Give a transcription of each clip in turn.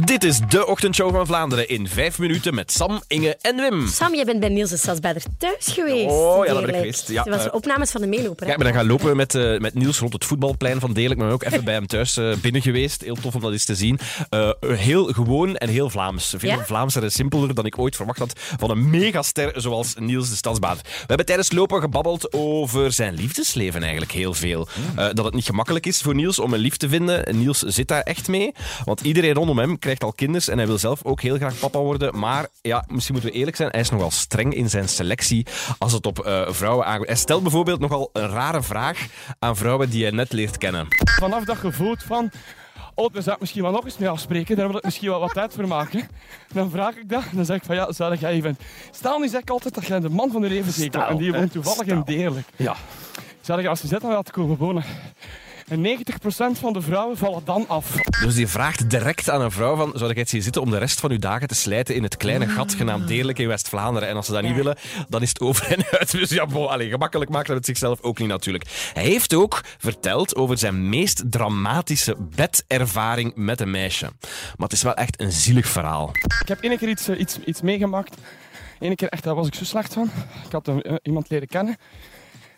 Dit is de ochtendshow van Vlaanderen in vijf minuten met Sam, Inge en Wim. Sam, je bent bij Niels de Stadsbader thuis geweest. Oh, ja, dat ben ik geweest. Ja, Het was eh, opnames van de meeloper. Ja, ik ben dan gaan lopen met, eh, met Niels rond het voetbalplein van Deerlijk. Maar ook even bij hem thuis eh, binnen geweest. Heel tof om dat eens te zien. Heel gewoon en heel Vlaams. Veel Ja? Vlaamser en simpeler dan ik ooit verwacht had van een megaster zoals Niels de Stadsbader. We hebben tijdens lopen gebabbeld over zijn liefdesleven eigenlijk heel veel. Eh, dat het niet gemakkelijk is voor Niels om een lief te vinden. Niels zit daar echt mee. Want iedereen rondom hem krijgt al kinders en hij wil zelf ook heel graag papa worden. Maar ja, misschien moeten we eerlijk zijn, hij is nogal streng in zijn selectie als het op eh, vrouwen aankomt. Hij stelt bijvoorbeeld nogal een rare vraag aan vrouwen die hij net leert kennen. vanaf dat gevoel van. Oh, daar zou ik misschien wel nog eens mee afspreken. Daar wil ik misschien wel wat tijd voor maken. Dan vraag ik dat. Dan zeg ik van ja, zou jij even. Stel nu zeg ik altijd dat jij de man van de leven zeker bent. En die woont toevallig in Deerlijk. Ja. Zou je als je zet dan laten komen wonen. En 90% van de vrouwen vallen dan af. Dus die vraagt direct aan een vrouw van, zou ik het zien zitten om de rest van uw dagen te slijten in het kleine gat genaamd Deerlijk in West-Vlaanderen? En als ze dat niet willen, dan is het over en uit. Dus ja, bon, allee, gemakkelijk maakt het zichzelf ook niet natuurlijk. Hij heeft ook verteld over zijn meest dramatische bedervaring met een meisje. Maar het is wel echt een zielig verhaal. Ik heb één keer iets, eh, iets, iets meegemaakt. Eén keer echt, daar was ik zo slecht van. Ik had een- eh, iemand leren kennen.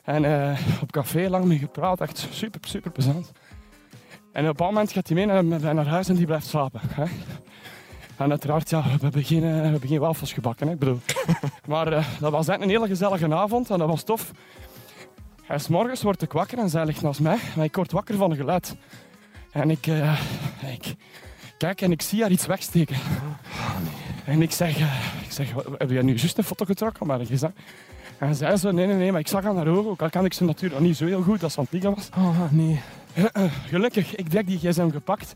En eh, op café lang mee gepraat. Echt super, super plezant. En op een bepaald moment gaat hij mee naar, naar huis en die blijft slapen. Hè? En uiteraard, ja, we hebben geen, eh, we hebben geen wafels gebakken. Hè? Ik bedoel. maar eh, dat was echt een hele gezellige avond en dat was tof. En 's morgens word ik wakker en zij ligt naast mij. Maar ik word wakker van een geluid. En ik, ik kijk en ik zie haar iets wegsteken. En ik zeg, ik zeg "Wat, heb jij nu juist een foto getrokken? Maar ik zeg, en zij zo, nee, nee, nee, maar ik zag aan haar ogen, ook al kan ik ze natuurlijk niet zo heel goed als ze aan het was. Oh, nee. Gelukkig, ik direct die gsm gepakt,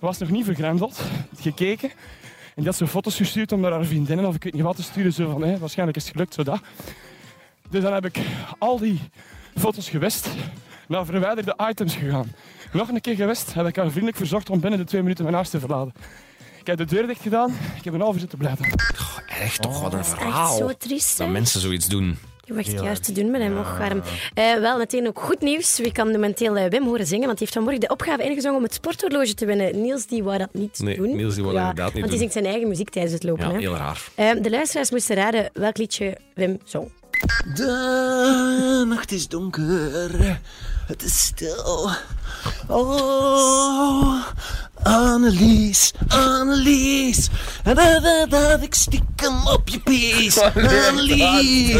was nog niet vergrendeld, gekeken. En die had zo foto's gestuurd om naar haar vriendinnen of ik weet niet wat te sturen. Zo van, hé, waarschijnlijk is het gelukt, zo dat. Dus dan heb ik al die foto's gewist, naar verwijderde items gegaan. Nog een keer gewist, heb ik haar vriendelijk verzocht om binnen de twee minuten mijn huis te verlaten. Ik heb de deur dicht gedaan, ik heb een half uur zitten blijven. Echt toch, wat een Echt verhaal. zo triest, hè? Dat mensen zoiets doen. Je hebt echt juist te doen met hem, och warm. Eh, wel, meteen ook goed nieuws. We kan momenteel eh, Wim horen zingen, want hij heeft vanmorgen de opgave ingezongen om het sporthorloge te winnen. Niels, die wou dat niet Nee, doen. Niels, die wou dat inderdaad niet Want doen. hij zingt zijn eigen muziek tijdens het lopen. Ja, hè. heel raar. Eh, de luisteraars moesten raden welk liedje Wim zong. De nacht is donker, het is stil. Oh, Annelies, Annelies. Da, da, da, ik stiekem op je pies. Annelies.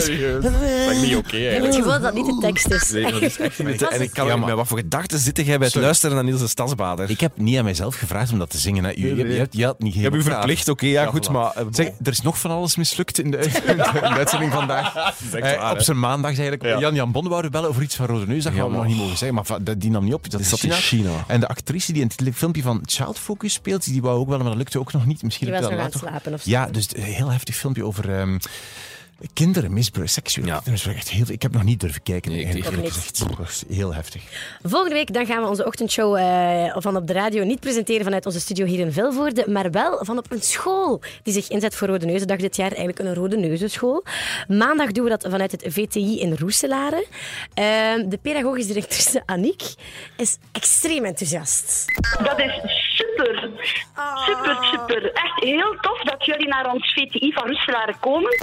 Dat is niet oké Ik heb eigenlijk. het gevoel dat dat niet de tekst is. Nee, dat is echt niet. Dat En ik kan Ja, met wat voor gedachten zit jij bij het Sorry. luisteren naar Niels de Stadsbader? Ik heb niet aan mijzelf gevraagd om dat te zingen. Hè. Je, je, je, je had niet Ik heb u verplicht, oké, ja, Ja, goed, voilà. maar... eh, Zeg, er is nog van alles mislukt in de, in de uitzending vandaag. Eh, waar, op zijn maandag eigenlijk. Ja. Jan-Jan Bon wou bellen over iets van Rode Neus. Dat gaan we nog niet mogen zeggen. Maar die nam niet op. Dat is zat in China. En de actrice die in het filmpje van Child Focus speelt, die wou ook wel, maar dat lukte ook nog niet. Misschien Die was dat nog aan het later. slapen of zo. Ja, dus een heel heftig filmpje over ehm, kinderen, misbruik, seksueel. Ja. misbruik. Echt heel, ik heb nog niet durven kijken. Nee, ik eigenlijk, gezegd. Heel heftig. Volgende week dan gaan we onze ochtendshow eh, van op de radio niet presenteren vanuit onze studio hier in Vilvoorde, maar wel van op een school die zich inzet voor Rode Neuzendag dit jaar. Eigenlijk een Rode Neuzenschool. Maandag doen we dat vanuit het VTI in Roeselare. Eh, de pedagogisch directrice Aniek is extreem enthousiast. Dat is super. Super, super. Echt heel tof dat jullie naar ons VTI van Roeselare komen.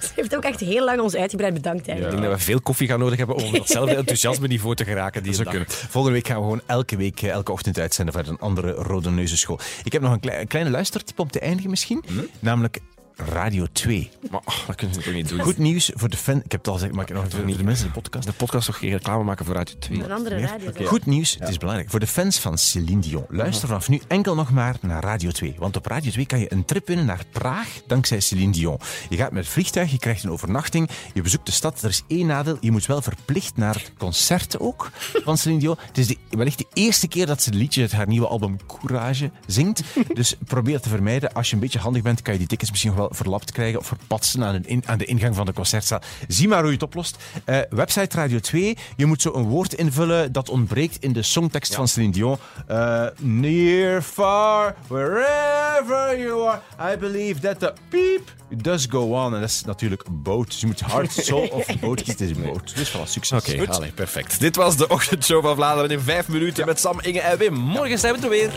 Ze heeft ook echt heel lang ons uitgebreid bedankt Ik denk dat we veel koffie gaan nodig hebben om op datzelfde enthousiasme niveau te geraken. Die Dat kunnen. Volgende week gaan we gewoon elke week, eh, elke ochtend uitzenden vanuit een andere Rode Neuzenschool. Ik heb nog een, klei- een kleine luistertip om te eindigen misschien. Namelijk Radio 2. Maar oh, dat kunnen we toch niet doen. Goed nieuws voor de fan. Ik heb het al gezegd, maar ik heb nog voor de mensen in de podcast. De podcast toch geen reclame maken voor Radio 2? Een andere radio. Goed nieuws, het is belangrijk. Voor de fans van Céline Dion. Luister vanaf nu enkel nog maar naar Radio 2. Want op Radio 2 kan je een trip winnen naar Praag dankzij Céline Dion. Je gaat met het vliegtuig, je krijgt een overnachting, je bezoekt de stad. Er is één nadeel, je moet wel verplicht naar het concert ook van Céline Dion. Het is de, wellicht de eerste keer dat ze het liedje uit haar nieuwe album Courage zingt. Dus probeer het te vermijden. Als je een beetje handig bent, kan je die tickets misschien nog wel verlapt krijgen of verpatsen aan, een in- aan de ingang van de concertzaal. Zie maar hoe je het oplost. Eh, website Radio 2. Je moet zo een woord invullen dat ontbreekt in de songtekst van Celine Dion. Eh, near, far, wherever you are, I believe that the beep does go on. En dat is natuurlijk boat. Dus je moet hard, soul of boat kiezen. Het is boat. Dus voilà, succes. Oké, allee, perfect. Dit was de ochtendshow van Vlaanderen in vijf minuten met Sam, Inge en Wim. Morgen zijn we er weer.